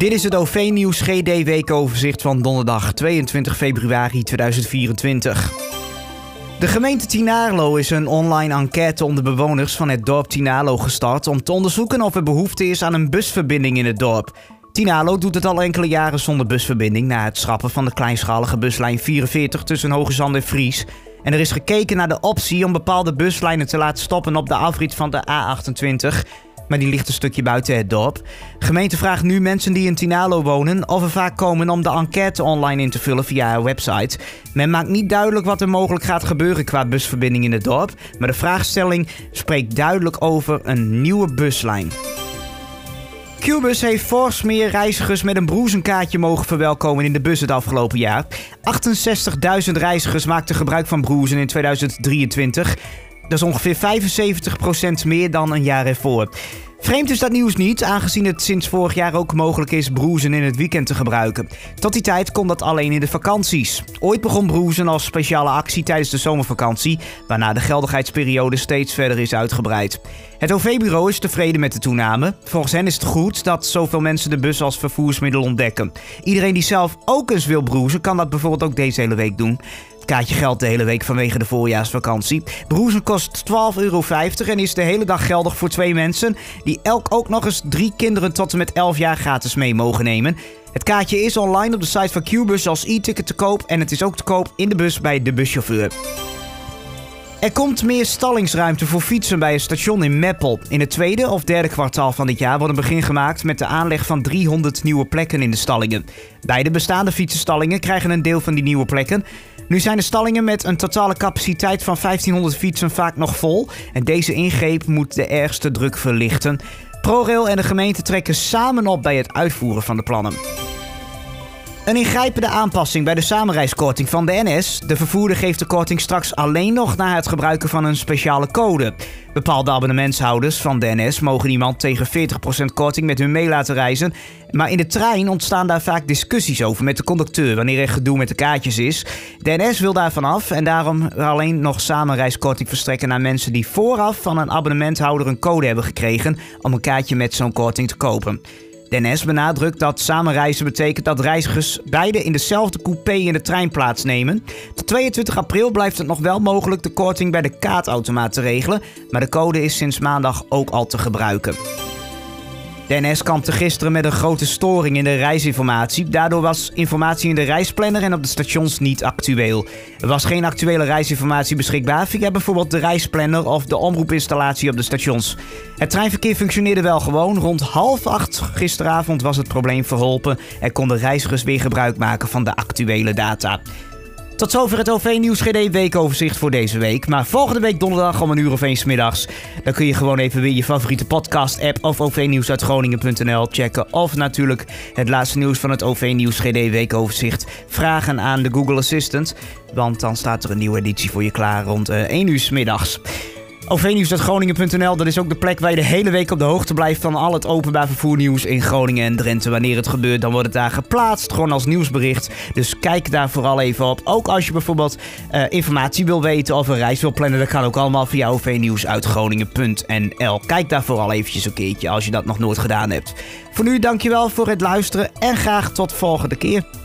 Dit is het OV-nieuws GD weekoverzicht van donderdag 22 februari 2024. De gemeente Tinalo is een online enquête onder bewoners van het dorp Tinalo gestart om te onderzoeken of er behoefte is aan een busverbinding in het dorp. Tinalo doet het al enkele jaren zonder busverbinding na het schrappen van de kleinschalige buslijn 44 tussen Hoge en Fries. En er is gekeken naar de optie om bepaalde buslijnen te laten stoppen op de afrit van de A28 maar die ligt een stukje buiten het dorp. Gemeente vraagt nu mensen die in Tinalo wonen of er vaak komen om de enquête online in te vullen via haar website. Men maakt niet duidelijk wat er mogelijk gaat gebeuren qua busverbinding in het dorp, maar de vraagstelling spreekt duidelijk over een nieuwe buslijn. Cubus heeft fors meer reizigers met een broezenkaartje mogen verwelkomen in de bus het afgelopen jaar. 68.000 reizigers maakten gebruik van broezen in 2023. Dat is ongeveer 75% meer dan een jaar ervoor. Vreemd is dat nieuws niet, aangezien het sinds vorig jaar ook mogelijk is broezen in het weekend te gebruiken. Tot die tijd kon dat alleen in de vakanties. Ooit begon broezen als speciale actie tijdens de zomervakantie, waarna de geldigheidsperiode steeds verder is uitgebreid. Het OV-bureau is tevreden met de toename. Volgens hen is het goed dat zoveel mensen de bus als vervoersmiddel ontdekken. Iedereen die zelf ook eens wil broezen, kan dat bijvoorbeeld ook deze hele week doen. Kaartje geldt de hele week vanwege de voorjaarsvakantie. Broezen kost 12,50 euro en is de hele dag geldig voor twee mensen... die elk ook nog eens drie kinderen tot en met 11 jaar gratis mee mogen nemen. Het kaartje is online op de site van Qbus als e-ticket te koop... en het is ook te koop in de bus bij de buschauffeur. Er komt meer stallingsruimte voor fietsen bij een station in Meppel. In het tweede of derde kwartaal van dit jaar wordt een begin gemaakt met de aanleg van 300 nieuwe plekken in de stallingen. Beide bestaande fietsenstallingen krijgen een deel van die nieuwe plekken. Nu zijn de stallingen met een totale capaciteit van 1500 fietsen vaak nog vol. En deze ingreep moet de ergste druk verlichten. ProRail en de gemeente trekken samen op bij het uitvoeren van de plannen. Een ingrijpende aanpassing bij de samenreiskorting van de NS. De vervoerder geeft de korting straks alleen nog na het gebruiken van een speciale code. Bepaalde abonnementshouders van de NS mogen iemand tegen 40% korting met hun mee laten reizen. Maar in de trein ontstaan daar vaak discussies over met de conducteur wanneer er gedoe met de kaartjes is. De NS wil daarvan af en daarom alleen nog samenreiskorting verstrekken naar mensen die vooraf van een abonnementhouder een code hebben gekregen om een kaartje met zo'n korting te kopen. De NS benadrukt dat samenreizen betekent dat reizigers beide in dezelfde coupé in de trein plaatsnemen. Tot 22 april blijft het nog wel mogelijk de korting bij de kaartautomaat te regelen, maar de code is sinds maandag ook al te gebruiken. De NS kampte gisteren met een grote storing in de reisinformatie. Daardoor was informatie in de reisplanner en op de stations niet actueel. Er was geen actuele reisinformatie beschikbaar via bijvoorbeeld de reisplanner of de omroepinstallatie op de stations. Het treinverkeer functioneerde wel gewoon. Rond half acht gisteravond was het probleem verholpen en konden reizigers weer gebruik maken van de actuele data. Tot zover het OV-nieuws GD weekoverzicht voor deze week. Maar volgende week donderdag om een uur of eens middags. Dan kun je gewoon even weer je favoriete podcast-app of OV-nieuws uit Groningen.nl checken. Of natuurlijk het laatste nieuws van het OV-nieuws GD weekoverzicht vragen aan de Google Assistant. Want dan staat er een nieuwe editie voor je klaar rond uh, 1 uur middags. OV-nieuws.groningen.nl, dat is ook de plek waar je de hele week op de hoogte blijft van al het openbaar vervoernieuws in Groningen en Drenthe. Wanneer het gebeurt, dan wordt het daar geplaatst, gewoon als nieuwsbericht. Dus kijk daar vooral even op. Ook als je bijvoorbeeld uh, informatie wil weten of een reis wil plannen, dat kan ook allemaal via OV-nieuws.groningen.nl. Kijk daar vooral eventjes een keertje als je dat nog nooit gedaan hebt. Voor nu dankjewel voor het luisteren en graag tot volgende keer.